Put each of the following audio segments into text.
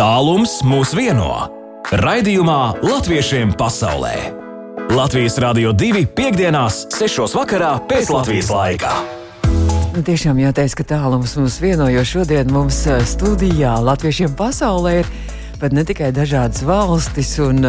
Tālums mūs vieno. Raidījumā Latviešiem pasaulē. Latvijas Rādio 2 piekdienās, 6. vakarā pēc Latvijas laika. Nu, tiešām jāteic, ka tālums mums vieno, jo šodien mums studijā Latviešiem pasaulē ir pat ne tikai dažādas valstis, un,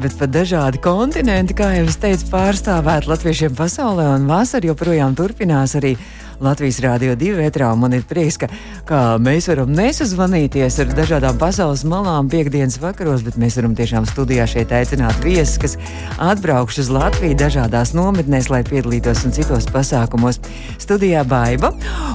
bet pat dažādi kontinenti, kā jau es teicu, pārstāvēt latviešiem pasaulē, un vasara joprojām turpinās arī Latvijas Rādio 2 vētrā. Man ir prieks, ka, ka mēs varam nesazvanīties ar dažādām pasaules malām piekdienas vakaros, bet mēs varam tiešām studijā šeit aicināt viesus, kas atbraukšu uz Latviju dažādās nometnēs, lai piedalītos un citos pasākumos. Studijā Baiva.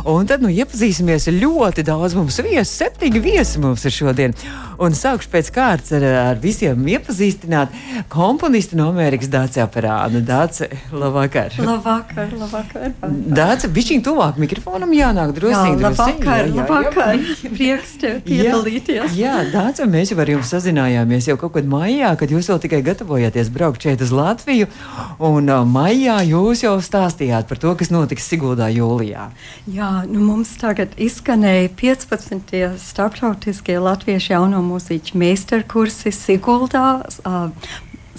Un tad nu, iepazīsimies ar ļoti daudz mums viesu. Septiņi viesi mums ir šodien. Un sākšu pēc kārtas ar, ar visiem iepazīstināt komponistu no Amerikas Dācis Operāna. Dācis, labvakar! Labvakar, labvakar! Dācis, bišķiņ tuvāk mikrofonam jānāk drusciņ. Jā, labvakar, jā, jā, labvakar! Jā. Prieks tev piedalīties! Jā, jā Dācis, mēs jau ar jums sazinājāmies jau kaut kad maijā, kad jūs vēl tikai gatavojāties braukt šeit uz Latviju. Un uh, maijā jūs jau stāstījāt par to, kas notiks Siguldā jūlijā. Jā, nu mums tagad izskanēja 15. starptautiskie latviešu jauno mūziķu meistarkursi Siguldā,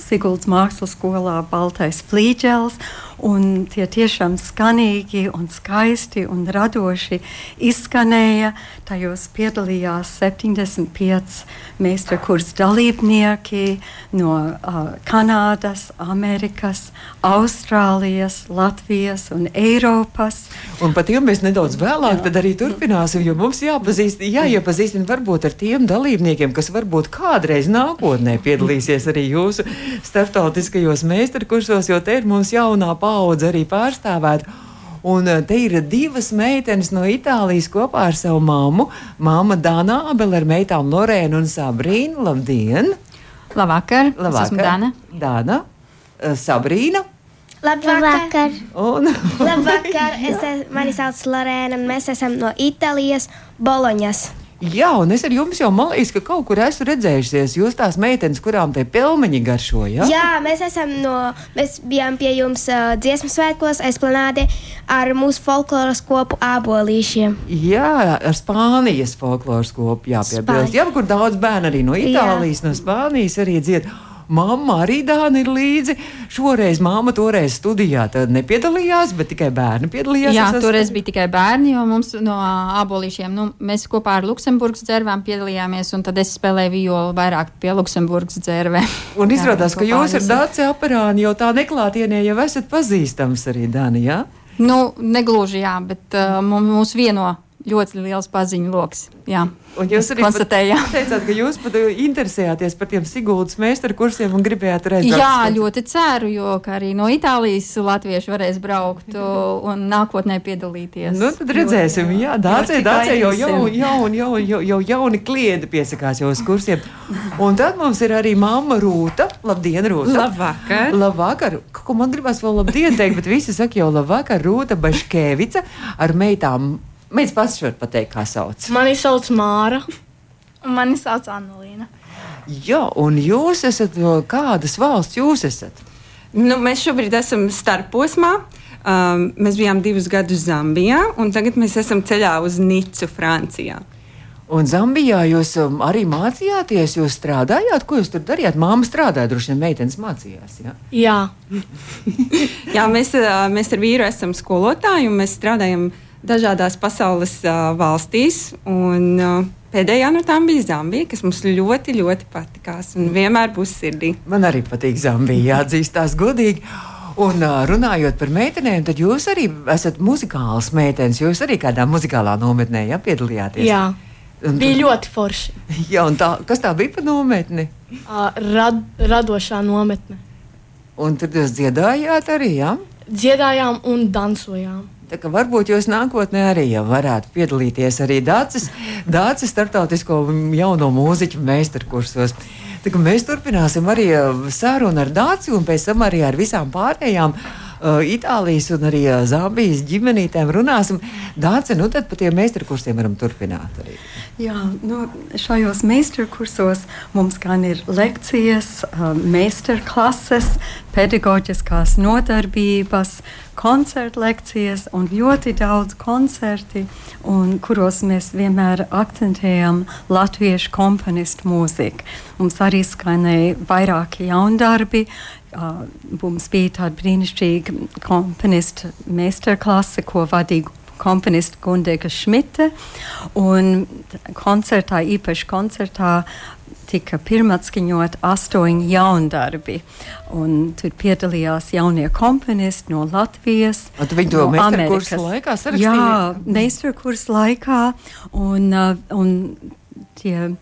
Siguldas mākslas skolā Baltais flīģels. Un tie tiešām skanīgi, un skaisti un radoši izskanēja. Tajos piedalījās 75 meistara kursa dalībnieki no uh, Kanādas, Amerikas, Austrālijas, Latvijas un Eiropas. Un par tiem mēs nedaudz vēlāk arī turpināsim, jo mums jāpazīst, jāiepazīstina varbūt ar tiem dalībniekiem, kas varbūt kādreiz nākotnē piedalīsies arī jūsu starptautiskajos meistara kursos, jo te ir mums jaunā paudze arī pārstāvēta. Un te ir divas meitenes no Itālijas kopā ar savu mammu. Māma Dāna Abela ar meitām Lorēnu un Sabrīnu. Labdien! Labvakar! Labvakar. Es esmu Dana. Dāna, Sabrīna. Labvakar! Un... Labvakar! Es, es, mani sauc Lorēna, un mēs esam no Itālijas, Boloņas. Jā, un es ar jums jau liekas, ka kaut kur esmu redzējusies. Jūs tās meitenes, kurām te pilniņi garšo. Ja? Jā, mēs esam no. Mēs bijām pie jums uh, dziesmu svētkos, esplanādē ar mūsu folkloras kopu ābolīšiem. Jā, ar Spānijas folkloras kopu jāpiebilst. Jā, kur daudz bērnu arī no Itālijas, Jā. no Spānijas arī dzied. Māma arī Dāna ir līdzi. Šoreiz māma toreiz studijā nepiedalījās, bet tikai bērni piedalījās. Jā, toreiz bija tikai bērni, jo mums no abolīšiem nu, mēs kopā ar Luksemburgas dzērvēm piedalījāmies, un tad es spēlēju violu vairāk pie Luksemburgas dzērvēm. Un izrādās, ka jūs ar Dāci aparāni jau tā neklātienē jau esat pazīstams arī Dāni, jā? Nu, negluži jā, bet uh, mums vieno ļoti liels paziņu lokus. Un jūs arī teicāt, ka jūs pat interesējāties par tiem Sigūdas meistaru kursiem un gribējāt redzēt. Jā, ļoti ceru, jo arī no Itālijas latvieši varēs braukt un nākotnē piedalīties. Nu, tad redzēsim, jā, dācē, dācē jau, jau, jau, jau, jau, jau jauni klienti piesakās jau uz kursiem. Un tad mums ir arī mamma Rūta. Labdien, Rūta! Labvakar! Labvakar! Ko man gribas vēl labdien teikt, bet visi saka jau labvakar, Rūta Baškevica ar meitām Mēs pats varam pateikt, kā sauc. Mani sauc Māra. Mani sauc Annelīna. Jā, un jūs esat kādas valsts jūs esat? Nu, mēs šobrīd esam starposmā. Um, mēs bijām divus gadus Zambijā, un tagad mēs esam ceļā uz Nicu, Francijā. Un Zambijā jūs um, arī mācījāties, jūs strādājāt, ko jūs tur darījāt? Māma strādāja, droši vien meitenes mācījās. Ja? Jā, jā mēs, uh, mēs ar vīru esam skolotāji un mēs strādājam dažādās pasaules uh, valstīs. Un, uh, Pēdējā no tām bija Zambija, kas mums ļoti, ļoti patikās un vienmēr būs sirdī. Man arī patīk Zambija, jāatzīstās godīgi. Un runājot par meitenēm, tad jūs arī esat muzikāls meitenes. Jūs arī kādā muzikālā nometnē ja, piedalījāties. Jā, un, bija ļoti forši. Jā, un tā, kas tā bija par nometni? Rad, radošā nometne. Un tur jūs dziedājāt arī? Ja? Dziedājām un dansojām. Varbūt jūs nākotnē arī varētu piedalīties arī Dācis, Dācis starptautisko jauno mūziķu meistarkursos. Mēs turpināsim arī sarunu ar Dāciju un pēc tam arī ar visām pārējām uh, Itālijas un arī uh, Zambijas ģimenītēm runāsim. Dāce, nu tad par tiem meistarkursiem varam turpināt arī. Jā, nu, šajos meistarkursos mums gan ir lekcijas, uh, meistarklases, pedagoģiskās nodarbības, koncertu lekcijas un ļoti daudz koncerti, un kuros mēs vienmēr akcentējam latviešu komponistu mūziku. Mums arī skanēja vairāki jaundarbi. Uh, mums bija tāda brīnišķīga komponistu meistarklase, ko vadīja komponista Gundega Šmita. Koncertā, īpaši koncertā, tika pirmatskaņot astoņi jaundarbi. Un tur piedalījās jaunie komponisti no Latvijas. Tu viņu to no meistarkursa laikā sarakstīji? Jā, meistarkursa laikā. Un, uh, un tie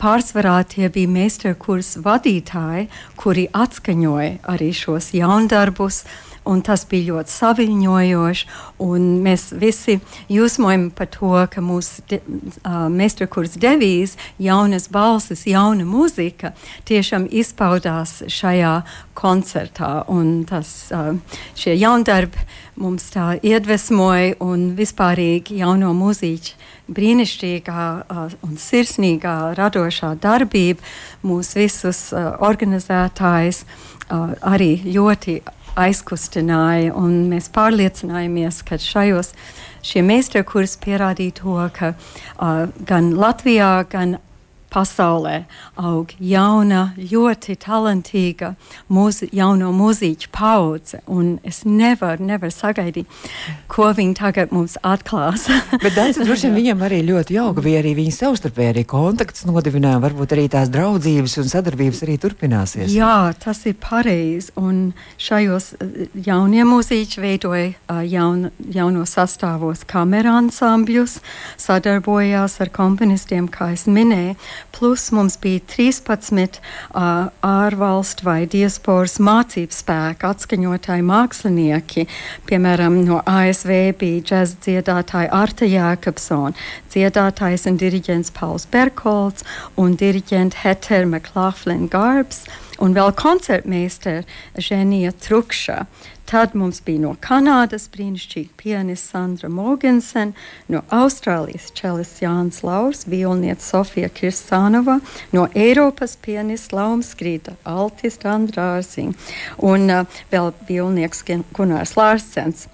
pārsvarā tie bija meistarkursa vadītāji, kuri atskaņoja arī šos jaundarbus un tas bija ļoti saviņojoši. Mēs visi jūsmojam par to, ka mūsu de, uh, meistarkurs devīze, jaunas balsis, jauna mūzika, tiešām izpaudās šajā koncertā. Tas, uh, šie jaundarbi mums tā iedvesmoja un vispārīgi jauno mūziķu brīnišķīgā uh, un sirsnīgā radošā darbība mūs visus uh, organizētājus uh, arī ļoti aizkustināja. Mēs pārliecinājāmies, ka šajos šie meistarkursi pierādīja to, ka uh, gan Latvijā, gan pasaulē aug jauna, ļoti talantīga mūzi, jauno mūziķu paudze. Es nevaru nevar sagaidīt, ko viņi tagad mums atklās. Bet daudz droši vien viņam arī ļoti jauka bija arī viņa savstarpēji arī kontakts nodibināja, varbūt arī tās draudzības un sadarbības arī turpināsies. Jā, tas ir pareizi. Un šajos eh, jaunie mūziķi veidoja uh, jaun, jauno sastāvos kamerā ansambļus, sadarbojās ar komponistiem, kā es minēju. Plus mums bija 13 uh, ārvalstu vai diasporas mācību spēku atskaņotāji mākslinieki. Piemēram, no ASV bija džēza dziedātāja Arta Jēkabsona, dziedātājs un diriģents Pauls Berkolts un diriģents Heter McLaughlin Garbs un vēl koncertmeistara Ženija Trukša. Tad mums bija no Kanādas brīnišķīga pianiste Sandra Mogensen, no Austrālijas čelis Jānis Laurs, violniece Sofija Kirsānova, no Eiropas pianiste Lauma Skrīta, altista Andrāsiņa un uh, vēl violnieks Gunārs Lārsens.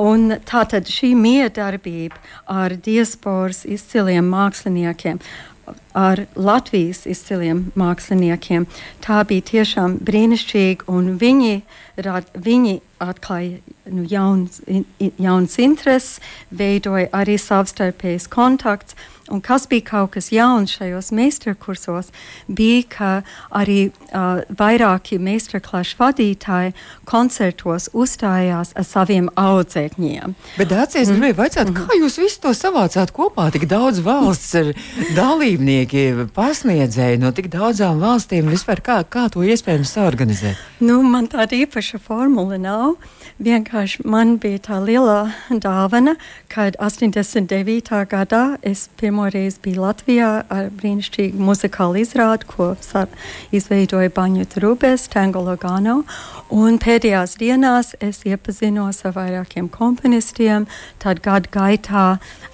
Un tātad šī miedarbība ar diasporas izciliem māksliniekiem ar Latvijas izciliem māksliniekiem. Tā bija tiešām brīnišķīga, un viņi, rad, viņi atklāja nu, jauns, jauns intereses, veidoja arī savstarpējas kontakts. Un kas bija kaut kas jauns šajos meistarkursos, bija, ka arī uh, vairāki meistarklašu vadītāji koncertos uzstājās ar saviem audzēkņiem. Bet, Dācis, es gribēju vaicāt, mm kā jūs visu to savācāt kopā? Tik daudz valsts ir dalībnieki, pasniedzēji no tik daudzām valstīm. Vispār kā, kā to iespējams saorganizēt? Nu, man tāda īpaša formula nav. Vienkārši man bija tā liela dāvana, kad 89. gadā es pirmo reizi biju Latvijā ar brīnišķīgu muzikālu izrādi, ko izveidoja Baņuta Rubes, Tango Logano. Un pēdējās dienās es iepazinos ar vairākiem komponistiem, tad gadu gaitā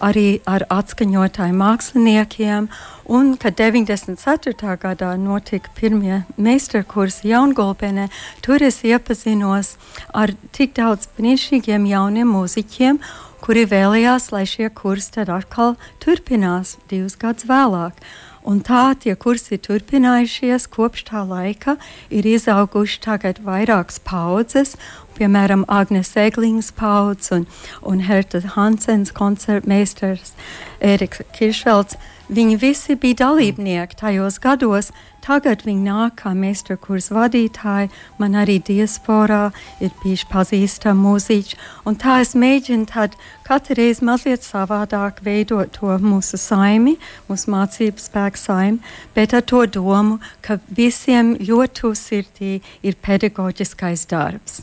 arī ar atskaņotāju māksliniekiem. Un, kad 94. gadā notika pirmie meistarkursi Jaungolpenē, tur es iepazinos ar tik daudz brīnišķīgiem jauniem mūziķiem, kuri vēlējās, lai šie kursi tad atkal turpinās divus gadus vēlāk. Un tā tie kursi ir turpinājušies kopš tā laika, ir izauguši tagad vairākas paudzes, piemēram, Agnēs Eglings paudzes un, un Herta Hansens koncertmeistars Eriks Kiršvelds. Viņi visi bija dalībnieki tajos gados. Tagad viņi nāk kā meistarkurs vadītāji. Man arī diasporā ir bijuši pazīstami mūziķi. Un tā es mēģinu tad katru reizi mazliet savādāk veidot to mūsu saimi, mūsu mācību spēku saimi, bet ar to domu, ka visiem ļoti sirdī ir pedagoģiskais darbs.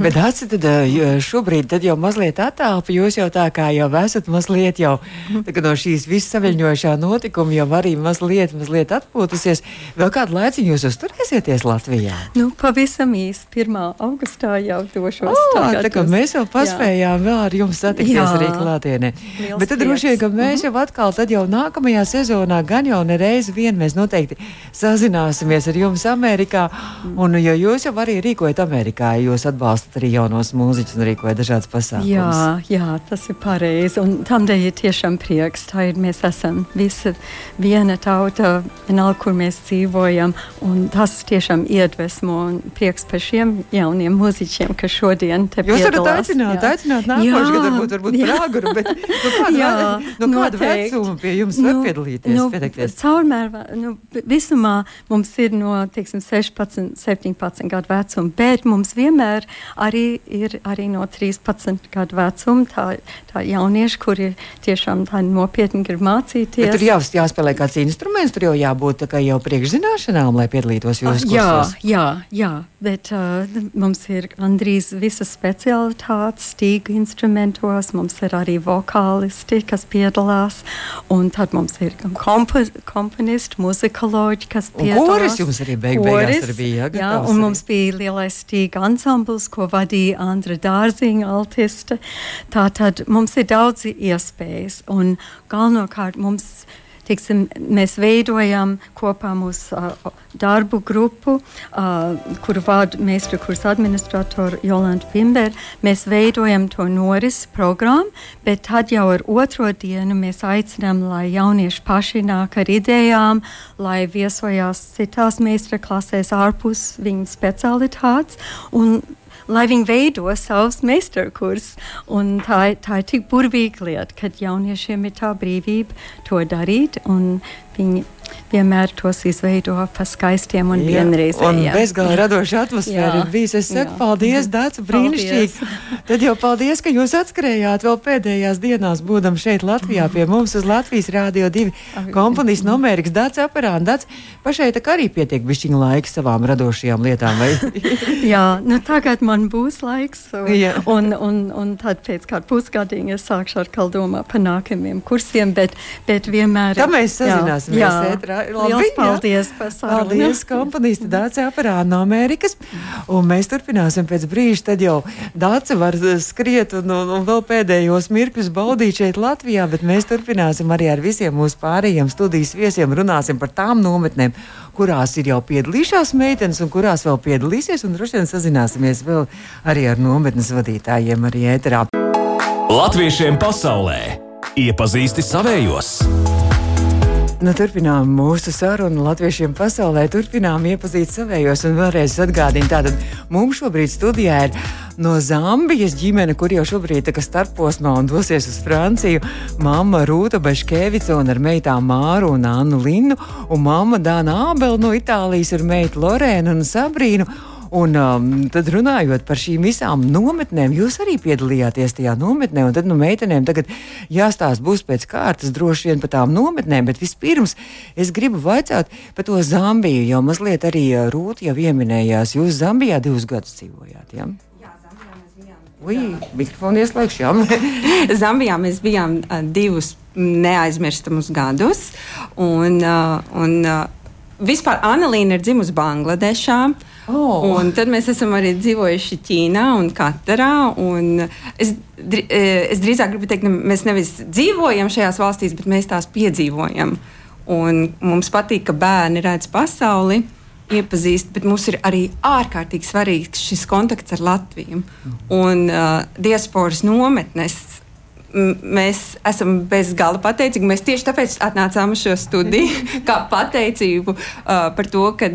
Bet atsi, tad, eh, šobrīd tad jau mazliet attālpa, jūs jau tā kā jau esat mazliet jau no šīs visas saviņojušā notikuma jau arī mazliet, mazliet atpūtusies. Vēl kādu laiciņu jūs uzturēsieties Latvijā? Nu, pavisam īsi 1. augustā jau došos. Tagad tā kā mēs vēl paspējām jā. vēl ar jums satikties Jā. arī klātienē. Liels Bet tad droši vien, ka mēs jau atkal, tad jau nākamajā sezonā, gan jau nereizi vien mēs noteikti sazināsimies ar jums Amerikā. Un, jo jūs jau arī rīkojat Amerikā, jūs atbalstat arī jaunos mūziķus un rīkojat dažādas pasākumus. Jā, jā, tas ir pareizi. Un tādēļ ir tiešām prieks. Tā ir mēs esam visa viena tauta, vienalga, kur mēs dzīvojam. Un tas tiešām iedvesmo un prieks par šiem jauniem mūziķiem, kas šodien te Jūs varat piedalās. aicināt, Jā. aicināt nākošais Jā, gads, varbūt, varbūt prāguru, bet nu, kāda, Jā, no kāda noteikti. vecuma pie jums var piedalīties, nu, pieteikties? Caurmēr, nu, visumā mums ir no teiksim, 16, 17 gadu vecuma, bet mums vienmēr arī ir arī no 13 gadu vecuma tā, tā jaunieši, kuri tiešām tā nopietni grib mācīties. Bet tur jau jāspēlē kāds instruments, tur jau jābūt jau priekšzināšanām, lai piedalītos jūsu Ah, jā, kursos. jā, jā, bet uh, mums ir gandrīz visas specialitātes, stīgu instrumentos, mums ir arī vokālisti, kas piedalās, un tad mums ir kompo komponisti, muzikoloģi, kas Un piedalās. koris jums arī beig beigās arī bija, jā, jā, un mums bija lielais stīga ansambls, ko vadīja Andra Dārziņa, altiste. Tā tad mums ir daudz iespējas, un galvenokārt mums Tiksim, mēs veidojam kopā mūsu uh, darbu grupu, uh, kuru vada meistara kursa administratora Jolanta Pimber. Mēs veidojam to noris programmu, bet tad jau ar otro dienu mēs aicinām, lai jaunieši paši nāk ar idejām, lai viesojās citās meistara klasēs ārpus viņu specialitātes. Lai viņi veido savus meistarkursus. Tā, tā ir tik burvīga lieta, kad jauniešiem ir tā brīvība to darīt. Viņi vienmēr tos izveido pa skaistiem un Jā, Un vienreizējiem. bezgalīgi radoša atmosfēra Jā, ir bijusi. Es saku, jā. paldies, Dārts, brīnišķīgi. Tad jau paldies, ka jūs atskrējāt vēl pēdējās dienās, būdam šeit Latvijā pie mums uz Latvijas Rādio 2 komponists no Amerikas Dārts Aperāna. Dārts, pašai tā kā arī pietiek bišķiņa laika savām radošajām lietām, vai? Jā, nu tagad man būs laiks. Jā. Un, un, un tad pēc kāda pusgadiņa es sākšu atkal domāt par nākamajiem kursiem, bet, bet vienmēr. Tā mēs sazināsimies Jā, ētrā. Labi, Liels jā. paldies par sarunu. Paldies, komponisti Dācis Aparāna no Amerikas. Un mēs turpināsim pēc brīža. Tad jau Dācis var skriet un, un, un vēl pēdējos mirkļus baudīt šeit Latvijā, bet mēs turpināsim arī ar visiem mūsu pārējiem studijas viesiem. Runāsim par tām nometnēm, kurās ir jau piedalījušās meitenes un kurās vēl piedalīsies. Un droši vien sazināsimies vēl arī ar nometnes vadītājiem arī ēterā. Latviešiem pasaulē iepazīsti savējos. Nu, turpinām mūsu sarunu latviešiem pasaulē, turpinām iepazīt savējos un vēlreiz atgādinu, tātad mums šobrīd studijā ir no Zambijas ģimene, kur jau šobrīd ir starposmā un dosies uz Franciju. Māma Rūta Beškevica un ar meitām Māru un Annu Linnu, un māma Dāna Ābela no Itālijas ar meitu Lorēnu un Sabrīnu. Un um, tad runājot par šīm visām nometnēm, jūs arī piedalījāties tajā nometnē. Un tad nu, meitenēm tagad jāstāsta būs pēc kārtas droši vien par tām nometnēm. Bet vispirms es gribu vaicāt par to Zambiju, jo mazliet arī uh, Rūta jau pieminējās. Jūs Zambijā divus gadus dzīvojāt. Ja? Ui, mikrofonu ieslēgšu, jā. Zambijā mēs bijām uh, divus neaizmirstamus gadus. Un, uh, un, uh, vispār Annelīna ir dzimusi Bangladešā. Oh. Un tad mēs esam arī dzīvojuši Ķīnā un Katarā. Un es, eh, es drīzāk gribu teikt, ka mēs nevis dzīvojam šajās valstīs, bet mēs tās piedzīvojam. Un mums patīk, ka bērni redz pasauli, iepazīst, bet mums ir arī ārkārtīgi svarīgs šis kontakts ar Latviju. Un uh, diasporas nometnes mēs esam bez gala pateicīgi. Mēs tieši tāpēc atnācām uz šo studiju, kā pateicību uh, par to, ka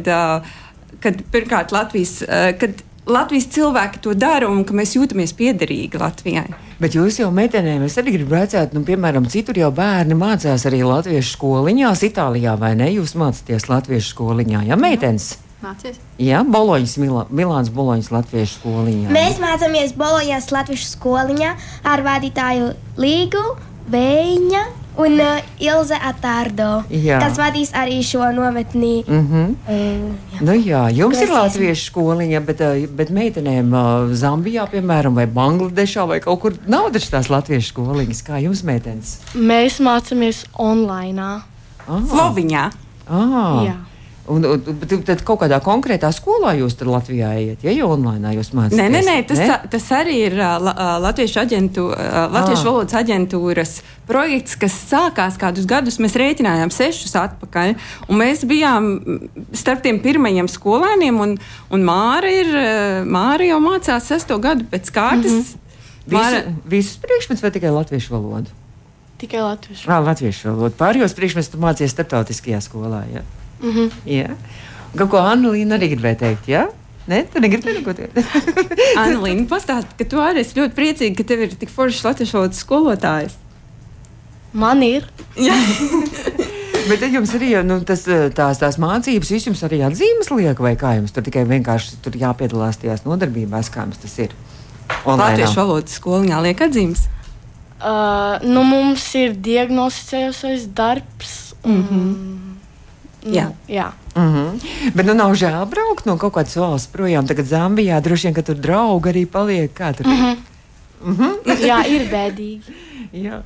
kad, pirmkārt Latvijas, uh, kad Latvijas cilvēki to dara un ka mēs jūtamies piederīgi Latvijai. Bet jūs jau meitenēm, es arī gribu redzēt, nu, piemēram, citur jau bērni mācās arī latviešu skoliņās, Itālijā vai ne? Jūs mācāties latviešu skoliņā, ja meitenes? Mācies? Jā, Boloņas, Milā, Milāns Boloņas latviešu skoliņā. Mēs mācāmies Boloņas Latvijas skoliņā ar vadītāju Līgu, Vēņa un uh, Ilze Atārdo, Jā. kas vadīs arī šo nometni. Mm -hmm. Uh, Nu, jā, jums ir Grasies. latviešu skoliņa, bet, ā, bet meitenēm ā, Zambijā, piemēram, vai Bangladešā, vai kaut kur nav taču tās latviešu skoliņas. Kā jums, meitenes? Mēs mācāmies online. Ah, Sloviņā. ah. Jā. Un, un, tad kaut kādā konkrētā skolā jūs tur Latvijā ejat, ja jau online jūs mācāties? Nē, nē, nē tas, ne? tas arī ir uh, la, Latviešu, aģentū, uh, Latviešu Ah. valodas aģentūras projekts, kas sākās kādus gadus. Mēs rēķinājām sešus atpakaļ. un Mēs bijām starp tiem pirmajiem skolēniem, un, un Māra, ir, uh, Māra jau mācās sesto gadu pēc kārtas. Mm -hmm. Visu, visus priekšmetus vai tikai latviešu valodu? Tikai latviešu. Jā, latviešu valodu. Pārējos priekšmetus tu mācījies starptautiskajā skolā. Ja? Mm -hmm. Jā. Kaut ko Anna-Līna arī gribēja teikt, jā? Nē, tu negribi neko teikt. Anelīna, pastāsti, ka tu arī esi ļoti priecīga, ka tev ir tik foršs latviešu valodas skolotājs. Man ir. Bet tad jums arī nu, tas, tās, tās mācības, viss jums arī atzīmes liek, vai kā jums tur tikai vienkārši tur jāpiedalās tajās nodarbībās, kā jums tas ir? Online. Latviešu valodas skoliņā liek atzīmes. Uh, nu, mums ir diagnosticējusies darbs. Mm -hmm. Jā. jā. Mm -hmm. Bet nu nav žēl braukt no kaut kādas valsts projām. Tagad Zambijā droši vien, ka tur draugi arī paliek. Kā tur? Mm -hmm. Mm -hmm. jā, ir bēdīgi. Jā.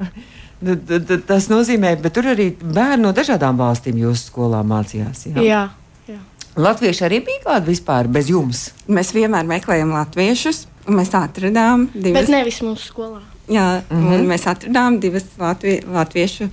Nu, t- t- Tas nozīmē, ka tur arī bērni no dažādām valstīm jūsu skolā mācījās. Jā. Jā. jā. Latvieši arī bija kādi vispār bez jums. Mēs vienmēr meklējam latviešus, un mēs atradām divas. Bet nevis mūsu skolā. Jā, mm. -hmm. mēs atradām divas latvi, latviešu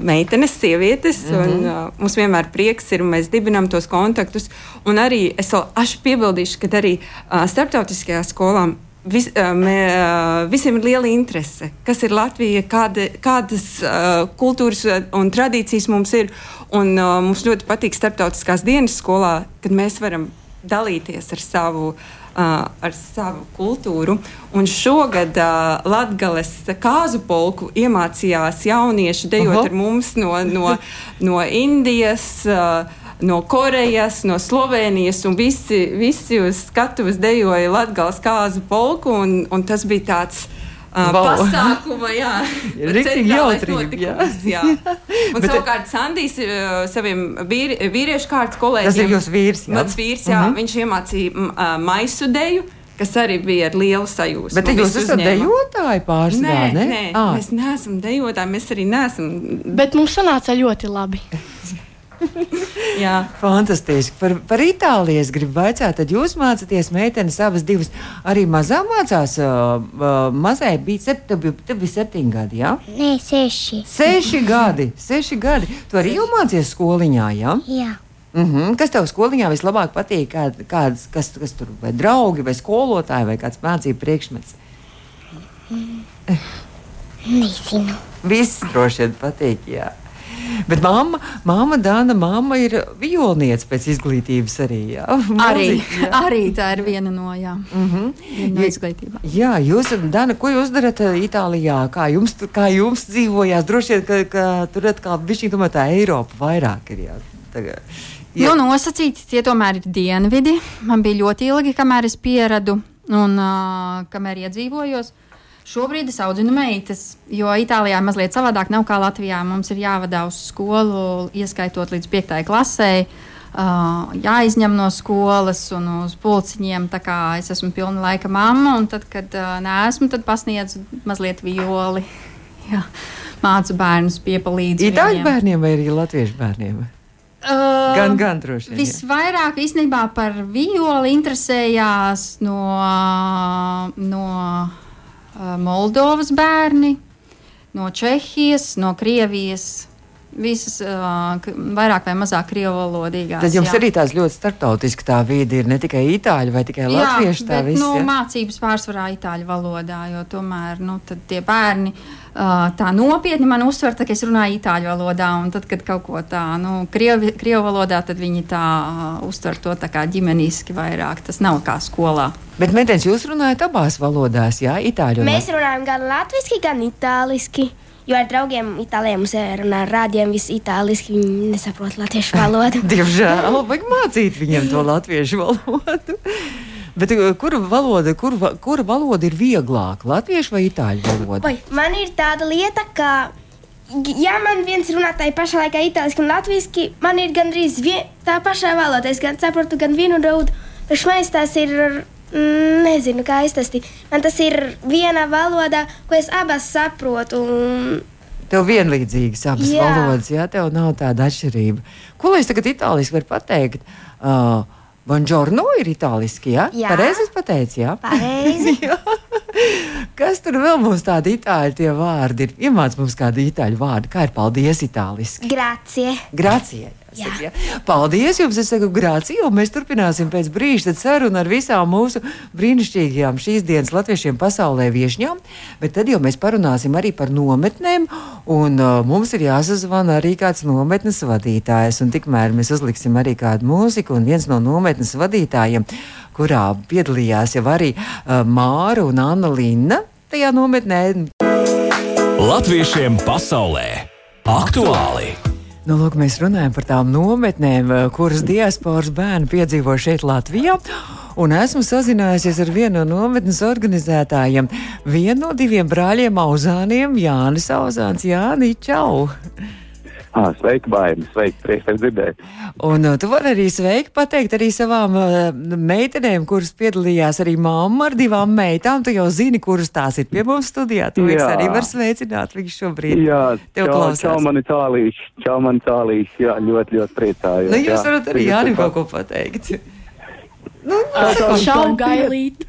meitenes, sievietes. Mm -hmm. un, uh, mums vienmēr prieks ir, un mēs dibinām tos kontaktus. Un arī es vēl ašu piebildīšu, ka arī uh, starptautiskajā skolā. Vis, mē, uh, visiem ir liela interese, kas ir Latvija, kāda, kādas uh, kultūras un tradīcijas mums ir. Un, uh, mums ļoti patīk starptautiskās dienas skolā, kad mēs varam dalīties ar savu, uh, ar savu kultūru. Un šogad Latvijas kāzu polku iemācījās jaunieši dejot Aha. ar mums no, no, no Indijas. No Korejas, no Slovenijas, un visi, visi uz skatuves dejoja Latvijas kāzu polku. Un, un tas bija tāds uh, Vau. pasākuma, jā, centrālais jautrība, jā. jā. Un Bet- savukārt Sandijs uh, saviem vīri, vīriešu kārtas kolēģiem. Tas ir jūsu vīrs, jā? Mans vīrs, jā, Mhm. viņš iemācīja uh, maisu deju, kas arī bija ar lielu sajūsmu. Bet jūs esat uzņēma. dejotāji pārsvarā, Nē, ne? nē, Ā. mēs neesam dejotāji, mēs arī neesam. Bet mums sanāca ļoti labi. Jā. Fantastiski. Par, par Itāliju es gribu vaicāt, tad jūs mācāties, meitenes, abas divas. Arī mazā mācās, uh, uh, mazai bija, sep, tev tev bija septiņi gadi, jā? Nē, seši. Seši gadi, seši gadi. Tu arī jau mācies skoliņā, jā? Jā, Mm -hmm. Kas tev skoliņā vislabāk patīk? Kād, kāds, kas, kas tur vai draugi, vai skolotāji, vai kāds mācību priekšmets? nezinu. Viss droši vien patīk. Jā. Bet mamma, mamma Dāna, mamma ir violniece pēc izglītības arī. Jā, Arī, jā. arī tā ir viena no, jā, Mm -hmm. viena no izglītībām. Jā, jūs, Dana, ko jūs darat uh, Itālijā? Kā jums, kā jums dzīvojās? Droši vien, ka, ka tur atkal bija šī tā Eiropa vairāk. Ir, jā, tagad. Nu, nosacīti tie tomēr ir dienvidi. Man bija ļoti ilgi, kamēr es pieradu un uh, kamēr iedzīvojos. Šobrīd es audzinu meitas, jo Itālijā mazliet savādāk nav kā Latvijā. Mums ir jāvadā uz skolu, ieskaitot līdz 5. klasē. Uh, jāizņem no skolas un uz pulciņiem. Es esmu pilna laika mamma, un tad, kad uh, neesmu, tad pasniedzu mazliet violi. Jā, mācu bērnus, piepalīdzu. Itāļu bērniem vai arī latviešu bērniem? Uh, Gan, gan droši vien. Visvairāk īstenībā par violi interesējās no, no Moldovas bērni, no Čehijas, no Krievijas. Visas uh, vairāk vai mazāk krievu valodīgās. Tad jums jā. arī tās ļoti starptautiski tā vide ir ne tikai itāļu vai tikai latviešu. Jā, tā bet viss, nu, jā? mācības pārsvarā itāļu valodā, jo tomēr nu, tad tie bērni uh, tā nopietni man uztver, tā, ka es runāju itāļu valodā, un tad, kad kaut ko tā, nu, krievi, krievu valodā, tad viņi tā uh, uztver to tā kā ģimeniski vairāk. Tas nav kā skolā. Bet, meitenes, jūs runājat abās valodās, jā, itāļu un Mēs runājam gan latviešu, gan itāliski. Jo ar draugiem Itālijā mums runā ar rādiem visu itāliski. Viņi nesaprot latviešu valodu. Diemžēl vajag mācīt viņiem to latviešu valodu. Bet uh, kura valoda, kura, va- kura valoda ir vieglāka? Latviešu vai itāļu valoda? Oi, man ir tāda lieta, ka ja man viens runā tā pašā laikā itāliski un latviešu, man ir gandrīz vien, tā pašā valodā. Es gan saprotu gan vienu raudu, šmais tas ir. Mm, Nezinu, kā iztasti. Man tas ir viena valoda, ko es abas saprotu. Un... Tev vienlīdzīgas abas Jā. valodas, jā, tev nav tāda atšķirība. Ko lai es tagad itāliski varu pateikt? Uh, Buongiorno ir itāliski, jā? Jā. Pareizi es pateicu, jā? Pareizi. Jā. Kas tur vēl mums tādi itāļu tie vārdi? Iemāc mums kādu itāļu vārdu. Kā ir paldies itāliski? Grazie. Grācija. Ja? Paldies jums, es saku, grācija, un mēs turpināsim pēc brīža sarunu ar visām mūsu brīnišķīgajām šīs dienas latviešiem pasaulē viešņām, bet tad jau mēs parunāsim arī par nometnēm, un uh, mums ir jāsazvana arī kāds nometnes vadītājs, un tikmēr mēs uzliksim arī kādu mūziku, un viens no nometnes vadītājiem, kurā piedalījās jau arī uh, Māra un Anna Linna tajā nometnē, Latviešiem pasaulē aktuāli! Nu, lūk, mēs runājam par tām nometnēm, eh, kuras diasporas bērni piedzīvo šeit, Latvijā. Un esmu sazinājusies ar vienu no nometnes organizētājiem, vienu no diviem brāļiem, Auzāniem, Jānis Auzāns. Jāni, čau! Ah, sveiki, baigi, sveiki, prieks tevi dzirdēt. Un uh, tu vari arī sveiki pateikt arī savām uh, meitenēm, kuras piedalījās arī mamma ar divām meitām. Tu jau zini, kuras tās ir pie mums studijā. Tu viņus arī var sveicināt. Viņš šobrīd Jā, tev čau, klausās. čau mani tālīši, čau mani tālīši, jā, ļoti, ļoti priecājos. Nu, jūs varat arī Jānim kaut ko pateikt. Čau, gailīt!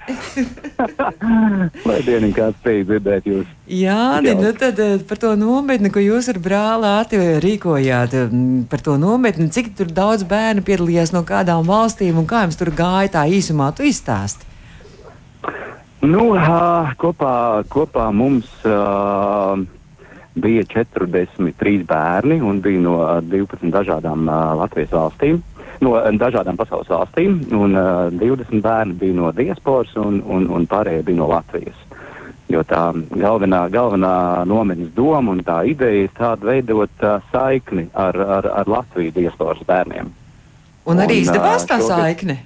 Lai dienu kāds spēj dzirdēt jūs. Jā, Jā. nu tad eh, par to nometni, ko jūs ar brāli Āti rīkojāt, mm, par to nometni, cik tur daudz bērnu piedalījās no kādām valstīm un kā jums tur gāja tā īsumā, tu izstāsti. Nu, ā, kopā, kopā mums uh, bija 43 bērni un bija no ā, 12 dažādām uh, Latvijas valstīm. No ā, dažādām pasaules valstīm, un uh, 20 bērni bija no diasporas, un, un, un pārējie bija no Latvijas. Jo tā galvenā, galvenā nometnes doma un tā ideja ir tāda veidot uh, saikni ar, ar, ar Latvijas diasporas bērniem. Un arī izdevās tā saikne.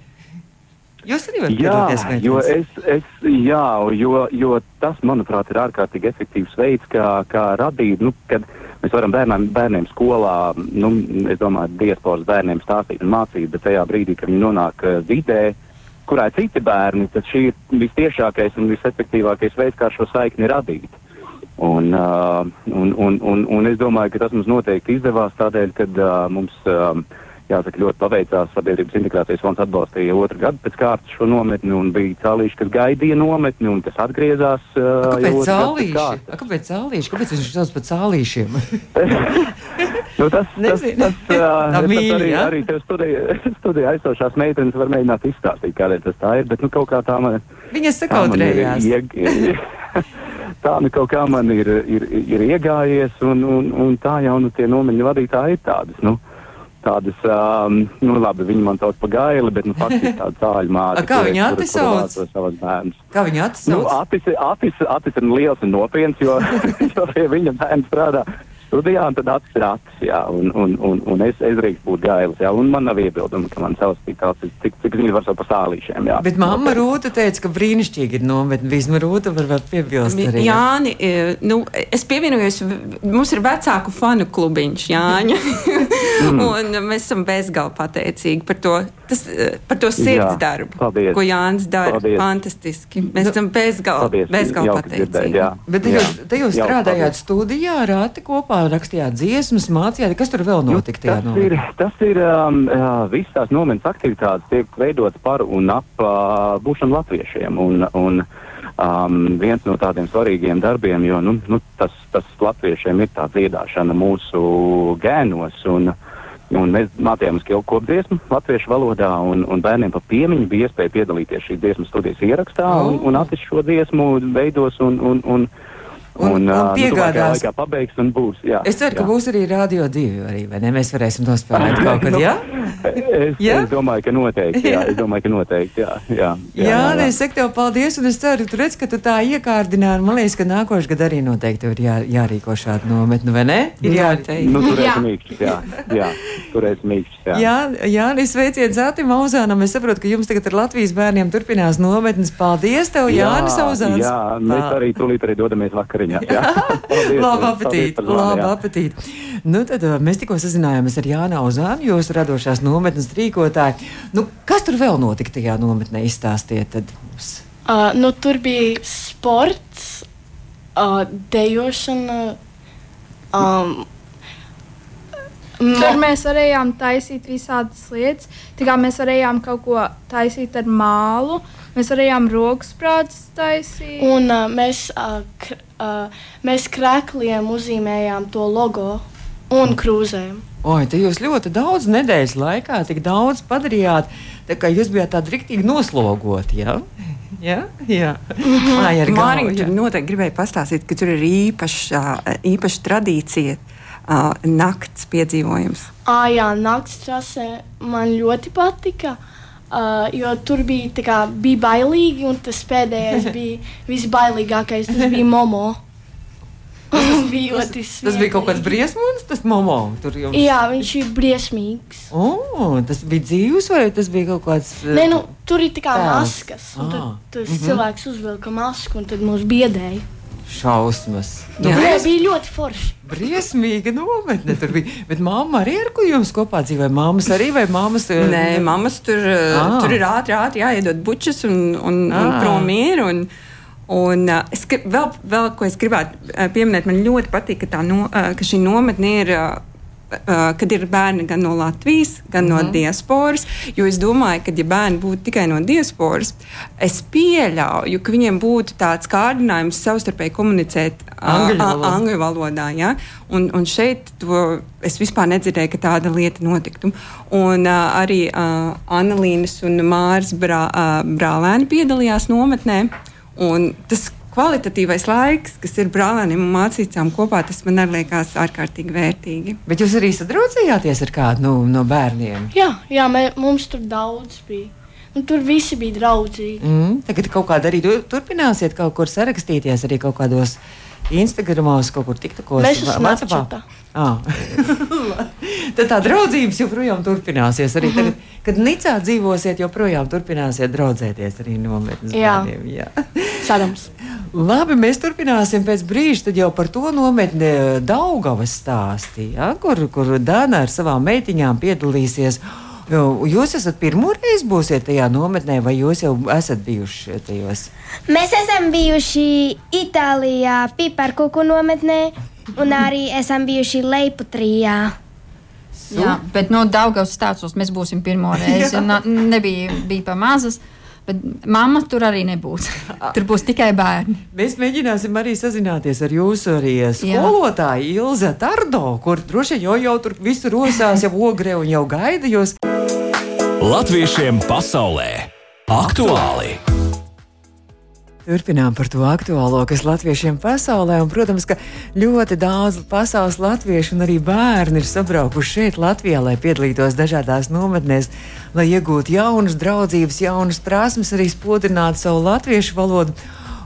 Jūs arī varat piedalīties jo meitenes? es, es, jā, jo, jo tas, manuprāt, ir ārkārtīgi efektīvs veids, kā, kā radīt, nu, kad mēs varam bērniem, bērniem skolā, nu, es domāju, diasporas bērniem stāstīt un mācīt, bet tajā brīdī, kad viņi nonāk uh, vidē, kurā ir citi bērni, tad šī ir vistiešākais un visefektīvākais veids, kā šo saikni radīt. Un, uh, un, un, un, un es domāju, ka tas mums noteikti izdevās tādēļ, ka uh, mums, uh, jāsaka, ļoti paveicās. Sabiedrības integrācijas fonds atbalstīja otru gadu pēc kārtas šo nometni, un bija cēlīši, kas gaidīja nometni, un kas atgriezās. Uh, jau Kāpēc. A, Kāpēc cālīši? Kāpēc viņš sauc par cālīšiem? Nu, tas, tas, tas, uh, Tā tas mīļi, arī, ja? arī tev studijā, studijā aizstošās meitenes var mēģināt izstāstīt, kādēļ tas tā ir, bet nu, kaut kā tā man. Viņas ieg- Tā nu kaut kā man ir, ir, ir iegājies, un, un, un tā jau nu, tie nomeņu vadītāji ir tādas. Nu, Tādas, um, nu labi, viņi man sauc par gaili, bet, nu, faktiski tāda cāļu māte. Kā kura- viņa kura- ati kura sauc? vāco savas bērnus. Kā viņa Nu, atsauc? Atis, atis, atis ir liels un nopietns, jo, jo pie viņa bērns strādā studijā, un tad atis ir atis, jā, un, un, un, un es, es drīkst būt gailis, jā, un man nav iebildumi, ka man savs tik tāds, cik, cik viņi var saukt par sālīšiem, jā. Bet mamma Rūta teica, ka brīnišķīgi ir nometne. Vismaz Rūta var vēl piebilst arī. Jāni, e, nu, es pievienojos, mums ir vecāku fanu klubiņš, Jāņa. un mēs esam bezgalīgi pateicīgi par to, tas, e, par to sirds Jā, darbu, paldies. ko Jānis dara. Paldies. Fantastiski. Mēs esam bezgalīgi Paldies, bezgal jauki dzirdēt, pateicīgi. Bet te jūs, te jūs strādājāt paldies. studijā, rāti kopā, rakstījāt dziesmas, mācījāt, kas tur vēl notika tajā Nu, Tas ir, nometnē? tas ir um, uh, visas tās nometnes aktivitātes tiek veidotas par un ap uh, būšanu latviešiem. Un, un, um, viens no tādiem svarīgiem darbiem, jo nu, nu, tas, tas latviešiem ir tā dziedāšana mūsu gēnos. Un, Un mēs mācījāmies kaut ko dziesmu latviešu valodā, un, un bērniem pa piemiņu bija iespēja piedalīties šīs dziesmas studijas ierakstā, Oh. un, un atrast šo dziesmu veidos un, un, un, Un- un ā, nu, piegādās. laikā pabeigs un būs. Jā, Es ceru, ka jā. būs arī Rādio 2, arī? Mēs varēsim nospēlēt kaut kad, jā? Es, Jā? es domāju, ka noteikti. Jā, es domāju, ka noteikti. Jā, jā, Jā, jā, jā. es saku tev paldies, un es ceru, tu redz, ka tu tā iekārdināji. Man liekas, ka nākošais gads arī noteikti ir jā, jārīko šādu nometni, vai ne? Ir Noteikti. Nu, Jā. turēsim mīkšķus, jā. jā. Turēsim mīkšķus, jā. Jā, jā es sveicienu Zātim Mauzānam. Es saprotu, ka jums tagad ar Latvijas bērniem turpinās nometnes. Paldies tev, Jānis Auzāns. Jā, mēs arī tūlīt arī dodamies vakariņā. Jā. Paldies, Labu apetīti! Labu apetīti! Nu, tad uh, mēs tikko sazinājāmies ar Jānu Auzānu, jūsu radošās nometnes rīkotāju. Nu, kas tur vēl notika tajā nometnē? Izstāstiet tad mums. Uh, nu, tur bija sports, uh, dejošana. Um, Tur mēs varējām taisīt visādas lietas. Tā kā mēs varējām kaut ko taisīt ar mālu, mēs varējām rokas taisīt. un uh, mēs, uh, uh, mēs krākliem uzzīmējām to logo un krūzēm. Oi, te jūs ļoti daudz nedēļas laikā, tik daudz padarījāt. Tā kā jūs bijāt tādi rīktīgi noslogoti, jā? Jā, jā. Ai, ar galvu, Māriņa jā. tur noteikti gribēja pastāstīt, ka tur ir īpaša, īpaša tradīcija, uh, nakts piedzīvojums. Ah, jā, naktas trasē man ļoti patika. Uh, jo tur bija, tā kā, bija bailīgi, un tas pēdējais bija visbailīgākais. Tas bija Momo. Tas bija ļoti Tas bija kaut kāds smieklīgi. briesmonis, tas momo. Tur jums. Jā, viņš ir briesmīgs. O, tas bija dzīves, vai tas bija kaut kāds. uh, Nē, nu, tur ir tā kā Tēls. maskas. un Tad Ah, tas mhm. cilvēks uzvilka masku un tad mūs biedēja. Šausmas. Nu, Jā, bries, bija ļoti forši. briesmīga nometne tur bija. Bet mamma arī ar ko jums kopā dzīvoja? Māmas arī vai māmas? uh, Nē, mammas tur, Ah. ah. tur ir ātri, ātri jāiedod bučas un, un, ah. un Ah. prom ir. Un, Un, uh, es vēl, vēl ko es gribētu uh, pieminēt, man ļoti patīk, ka, no, uh, ka šī nometne ir. Uh, uh, kad ir bērni gan no Latvijas, gan no mm. diasporas. Jo es domāju, ka, ja bērni būtu tikai no diasporas, es pieļauju, ka viņiem būtu tāds kārdinājums savstarpēji komunicēt uh, Angļu valodā. angļu valodā. Ja? Un, un šeit to es vispār nedzirdēju, ka tāda lieta notiktu. Un uh, arī uh, Annelīnas un Māras brā, uh, brālēni piedalījās nometnē. Un tas kvalitatīvais laiks, kas ir brālēniem un mācītājiem kopā, tas man arī liekas ārkārtīgi vērtīgi. Bet jūs arī sadraudzējāties ar kādu nu, no bērniem? Jā, jā mē, mums tur daudz bija. Nu, tur visi bija draudzīgi. Mm, tagad kaut kādā arī tu- turpināsiet kaut kur sarakstīties, arī kaut kādos Instagramos, kaut kur TikTokos. Mēs? Snapchatā. Ah. Tad tā draudzības joprojām turpināsies. Arī tagad, kad Nicā dzīvosiet, joprojām turpināsiet draudzēties arī nometnes Jā. bērniem. Jā. Cerams. Labi, mēs turpināsim pēc brīža. Tad jau par to nometni Daugavas stāstīja, ja, kur, kur Dāna ar savām meitiņām piedalīsies. Jo Jūs esat pirmo reizi būsiet tajā nometnē, vai jūs jau esat bijuši tajos? Mēs esam bijuši Itālijā, Piparkuku nometnē, un arī esam bijuši Leiputrijā. Jā, bet no Daugavas stāstos mēs būsim pirmo reizi. Na, nebija bija pa mazas, bet mamma tur arī nebūs. Tur būs tikai bērni. Mēs mēģināsim arī sazināties ar jūsu arī skolotāju Ilze Tardo, kur droši vien jau, jau tur visu rosās, jau ogre un jau gaida jūs. Latviešiem pasaulē aktuāli! Turpinām par to aktuālo, kas latviešiem pasaulē, un, protams, ka ļoti daudz pasaules latviešu un arī bērni ir sabraukuši šeit, Latvijā, lai piedalītos dažādās nometnēs, lai iegūtu jaunas draudzības, jaunas prasmes, arī spodrinātu savu latviešu valodu.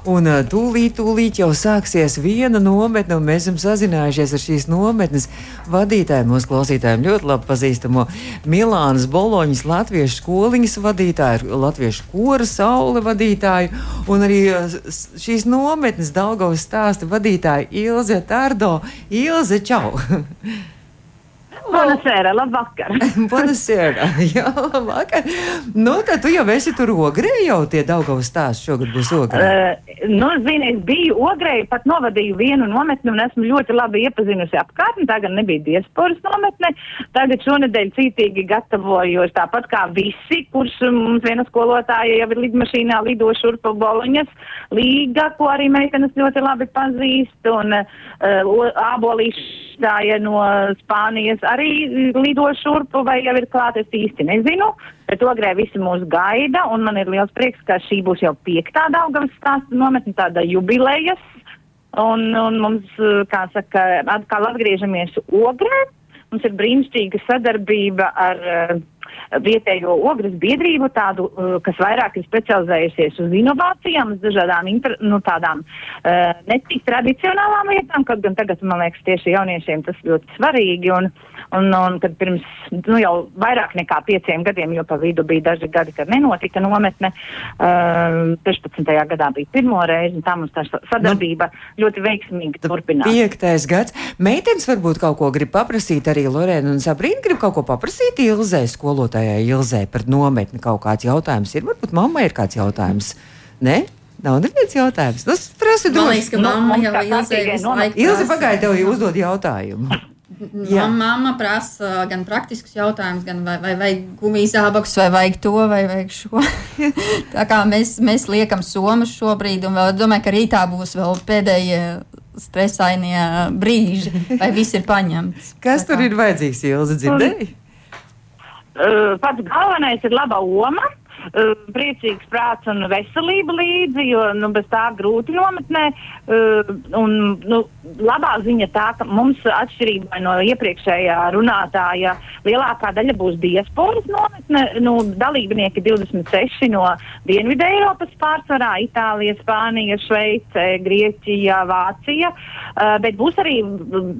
Un ā, tūlīt, tūlīt jau sāksies viena nometne, un mēs esam sazinājušies ar šīs nometnes vadītāju, mūsu klausītājiem ļoti labi pazīstamo Milānas Boloņas latviešu skoliņas vadītāju, latviešu kora saule vadītāju, un arī s- šīs nometnes Daugavas stāsta vadītāju Ilze Tardo. Ilze, čau! Buonasera, labvakar! Buonasera! Jā, labvakar! Nu, tad tu jau esi tur ogrē, jau tie Daugavas stāsti šogad būs ogrē. Uh, nu, zini, es biju ogrē, pat novadīju vienu nometni un esmu ļoti labi iepazinusi apkārtni. Tagad nebija diasporas nometne. Tagad šonadēļ cītīgi gatavojos tāpat kā visi, kurš mums viena skolotāja jau ir lidmašīnā lido šurpa Boloņas līga, ko arī meitenes ļoti labi pazīst. Un uh, ābolīšāja no Spānijas arī lido šurpu vai jau ir klāt, es īsti nezinu. Bet ogrē visi mūs gaida, un man ir liels prieks, ka šī būs jau piektā Daugavas stāsta nometne, tāda jubilejas. Un, un mums, kā saka, atkal atgriežamies ogrē. Mums ir brīnišķīga sadarbība ar uh, vietējo ogres biedrību, tādu, uh, kas vairāk ir specializējusies uz inovācijām, uz dažādām inter, nu, tādām uh, ne tik tradicionālām lietām, kaut gan tagad, man liekas, tieši jauniešiem tas ļoti svarīgi. Un, un, un kad pirms nu, jau vairāk nekā pieciem gadiem, jo pa vidu bija daži gadi, kad nenotika nometne, uh, 16. gadā bija pirmo reizi, un tā mums tā sadarbība nu, ļoti veiksmīgi turpinās. Piektais gads. Meitenes varbūt kaut ko grib paprasīt, arī Lorēna un Sabrīna grib kaut ko paprasīt Ilzē, skolotājai Ilzē par nometni kaut kāds jautājums ir. Varbūt mammai ir kāds jautājums. Ne? Nav neviens jautājums. Nu, prasa, Man liekas, ka mamma jau laiku. Ilze pagaidi tev jau uzdod jautājumu. Jā. Mamma prasa gan praktiskus jautājumus, gan vai, vai vajag gumijas zābakus, vai vajag to, vai vajag šo. tā kā mēs, mēs liekam somas šobrīd, un vēl domāju, ka rītā būs vēl pēdējie stresainie brīži, vai viss ir paņemts. Kas tur ir vajadzīgs, Ilze, dzirdēji? Uh, pats galvenais ir laba oma. Uh, priecīgs prāts un veselība līdzi, jo nu, bez tā grūti nometnē. Uh, un, nu, labā ziņa tā, ka mums atšķirībā no iepriekšējā runātāja lielākā daļa būs diasporas nometne. Nu, dalībnieki 26 no Dienvidē Eiropas pārsvarā - Itālija, Spānija, Šveice, Grieķija, Vācija. Bet būs arī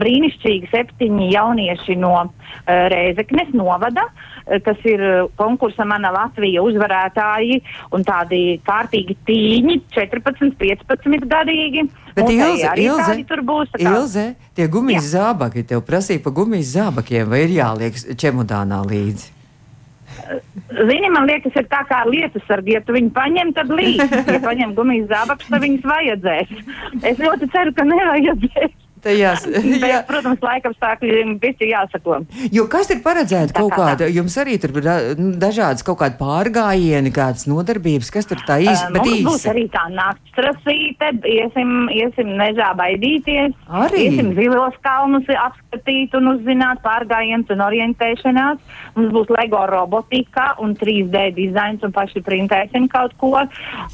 brīnišķīgi septiņi jaunieši no Rēzeknes novada, uh, kas ir konkursa Mana Latvija uzvarētāji un tādi kārtīgi tīņi, 14, 15 gadīgi. Bet Ilze, Ilze, tur būs. Ilze, tie gumijas zābaki, tev prasīja par gumijas zābakiem, vai ir jāliek čemodānā līdzi? Zini, man liekas, ir tā kā lietu sargi. Ja tu viņu paņem, tad līdzi. Ja paņem gumijas zābakus, tad viņas vajadzēs. Es ļoti ceru, ka nevajadzēs. Tajās, Bet, protams, laikapstākļiem visi jāsako. Jo kas ir paredzēts kaut kā kāda, jums arī tur ir nu, dažādas kaut kādi pārgājieni, kādas nodarbības, kas tur tā īsti, Uh, mums būs arī tā naktstrasīte, iesim, iesim mežā baidīties, Arī? iesim zilos kalnus apskatīt un uzzināt pārgājienus un orientēšanās. Mums būs LEGO robotika un 3D dizains un paši printēsim kaut ko.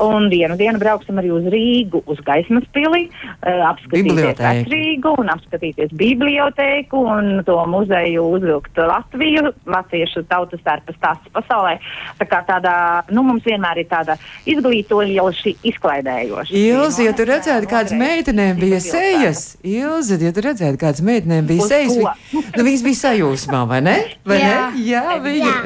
Un vienu dienu brauksim arī uz Rīgu, uz Gaismas pili, uh, apskatīties Bibliotēku. Rīgu un apskatīties bibliotēku un to muzeju uzvilkt Latviju, latviešu tautas tērpas stāsts pasaulē. Tā kā tādā, nu mums vienmēr ir tāda izglītojoši izklaidējoša. Ilzi, ja tu redzētu, kādas meitenēm bija sejas, Ilzi, ja tu redzētu, kādas meitenēm bija sejas, vi, nu, viņas bija sajūsmā, vai ne? Vai Jā. ne? Jā, viņa,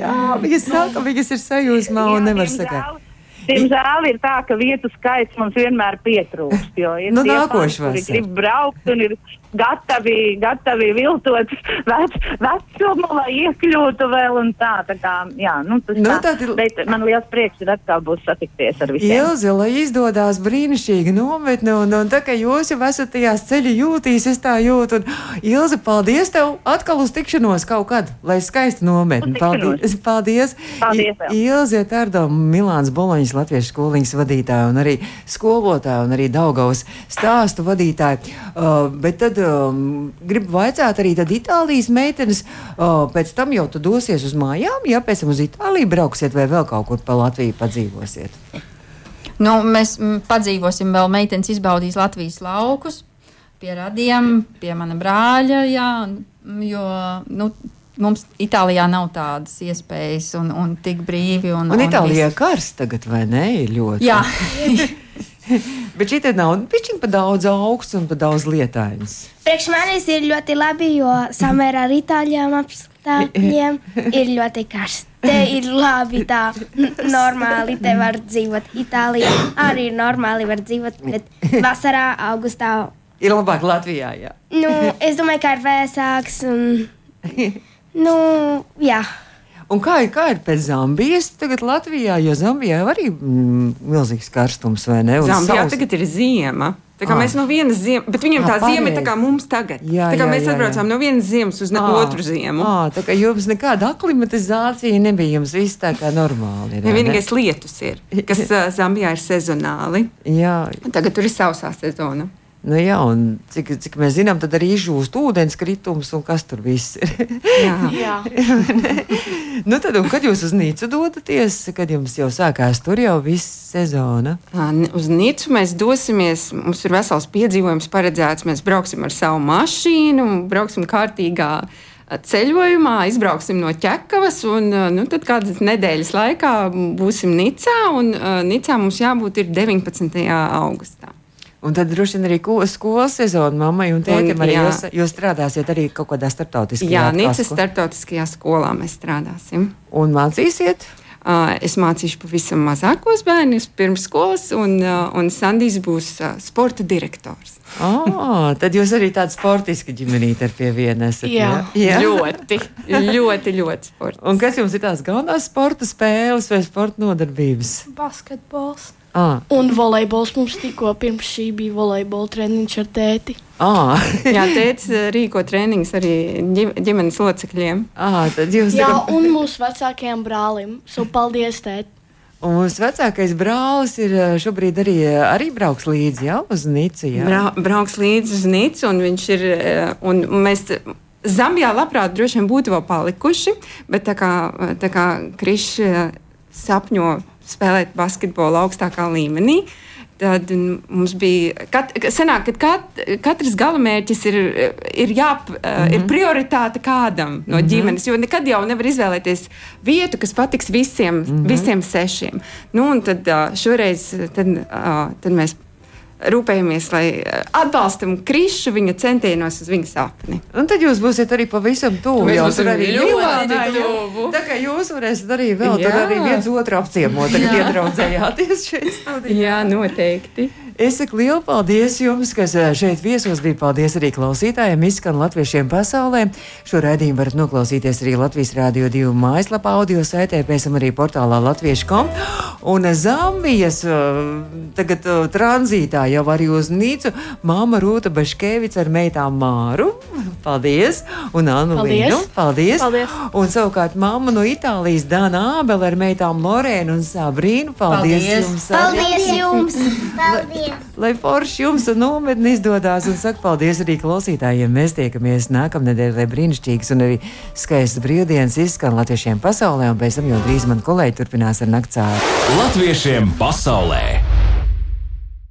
jā, viņas saka, viņas ir sajūsmā un nevar sakāt. Diemžēl ir tā, ka vietu skaits mums vienmēr pietrūkst. Ir Nu, kuri vasaru. grib braukt un ir gatavi, gatavi viltot vec, vecumu, lai iekļūtu vēl un tā. tā kā, jā, nu, tas Nu, tā. ir- Bet man liels prieks ir atkal būs satikties ar visiem. Ilzi, lai izdodas brīnišķīgi nometne, un, un tā kā jūs jau esat tajās ceļu jūtīs, es tā jūtu. Un, Ilzi, paldies tev atkal uz tikšanos kaut kad, lai skaisti nometni. Paldies! paldies. Paldies. I- Ilzi Tārdo, Milāns Boloņas Latviešu skoliņas vadītāja un arī skolotāja un arī Daugavas stāstu vadītāja. Uh, bet tad um, gribu vaicāt arī tad Itālijas meitenes, uh, pēc tam jau tu dosies uz mājām, ja pēc tam uz Itāliju brauksiet vai vēl kaut kur pa Latviju padzīvosiet. Nu, mēs padzīvosim vēl, meitenes izbaudīs Latvijas laukus pie radiem, pie mana brāļa. Jā, jo nu, mums Itālijā nav tādas iespējas un, un tik brīvi. Un, Un Itālijā viss. karsts tagad, vai ne? Ir ļoti. Jā. Bet šī te nav pišķiņa pa daudz augsts un pa daudz lietains. Priekš manis ir ļoti labi, jo samērā ar itāļiem apstākļiem ir ļoti karsts. Te ir labi, tā normāli te var dzīvot. Itālijā arī ir normāli var dzīvot, bet vasarā, augustā, Ir labāk Latvijā, jā. nu, es domāju, ka ir vēsāks un, nu, jā. Un kā ir, kā ir pēc Zambijas tagad Latvijā, jo Zambijā arī mm, milzīgs karstums, vai ne? Un Zambijā sauss- tagad ir ziema. Tā kā Ah. mēs no vienas ziemas, bet viņam Ah, tā ziema ir tā kā mums tagad. Jā, tā kā jā, mēs jā, jā. atbraucām no vienas ziemas uz ne- Ā, otru ziemu. ā, tā kā jums nekāda aklimatizācija nebija, jums viss tā kā normāli. ir, ne? vienīgais lietus ir, kas Zambijā ir sezonāli. Jā. Tagad tur ir sausā sezona. Nu, jā, un cik, cik mēs zinām, tad arī izžūst ūdens kritums un kas tur viss ir. Jā. Jā. nu, tad, kad jūs uz Nīcu dodaties, kad jums jau sākās tur jau viss sezona? Uz Nīcu mēs dosimies. Mums ir vesels piedzīvojums paredzēts. Mēs brauksim ar savu mašīnu, brauksim kārtīgā ceļojumā, izbrauksim no ķekavas. Un, nu, tad kādas nedēļas laikā būsim Nicā. Un Nicā mums jābūt ir 19. augustā. Un tad droši vien arī ko- skolas sezona mammai un tētim Un, arī jā. jūs, jūs strādāsiet arī kaut kādā starptautiskā Jā, Nīcas starptautiskajā skolā mēs strādāsim. Un mācīsiet? Uh, es mācīšu pavisam mazākos bērnus pirms skolas, un, uh, un Sandijs būs uh, sporta direktors. Oh, tad jūs arī tāda sportiska ģimenīte ar pie viena esat. Jā. Ļoti, ļoti, ļoti sporta. Un kas jums ir tās galvenās sporta spēles vai sporta nodarbības? Basketbols. Ah, Un volejbols mums tikko pirms šī bija volejbola treniņš ar tēti. ah. Jā, tēvs rīko treniņus arī ģi- ģimenes locekļiem. ah tad jūs Jā, un mūsu vecākajam brālim. So paldies, tēt. Un mūsu vecākais brālis ir eh, šobrīd arī, eh, arī brauks līdzi jau uz Nicu. jā? Bra brauks līdzi uz Nīcu, un viņš ir. Un mēs Zambijā labprāt droši vien būtu vēl palikuši, bet tā kā, tā kā Krišs sapņo spēlēt basketbolu augstākā līmenī. Tad mums bija. Kat, senāk, kad kat, katrs galamērķis ir, ir, jā, mm -hmm. ir prioritāte kādam no mm -hmm. ģimenes. Jo nekad jau nevar izvēlēties vietu, kas patiks visiem, mm -hmm. visiem sešiem. Nu, un tad šoreiz tad, tad mēs rūpējamies, lai ā, atbalstam Krišu viņa centienos uz viņa sapni. Un tad jūs būsiet arī pavisam tuvu. Būsim tur arī ļoti Milānā. Tā kā jūs varēsiet arī vēl tur Jā. arī viens otru apciemot, tagad iedraudzējāties šeit studijā. Jā, noteikti. Es saku lielu paldies jums, kas eh, šeit viesos bija. Paldies arī klausītājiem, izskan latviešiem pasaulē. Šo raidījumu varat noklausīties arī Latvijas Rādio 2 mājaslapā, audio saitē, pēc tam arī portālā latviešu.com. Un Zambijas eh, tagad eh, tranzītā jau arī uz Nīcu māma Rūta Baškevica ar meitām Māru. Paldies! Un Annu Paldies. Līnu. Paldies! Paldies. Un savukārt mamma no Itālijas Dāna Ābele ar meitām Lorēnu un Sabrīnu. Paldies, Paldies. jums! Paldies jums! Paldies! Lai forši jums un nometni izdodas, un saku paldies arī klausītājiem. Mēs tiekamies nākamnedēļ, lai brīnišķīgas un arī skaistas brīvdienas izskan latviešiem pasaulē, un pēc tam jau drīz man kolēģi turpinās ar naktsāru. Latviešiem pasaulē!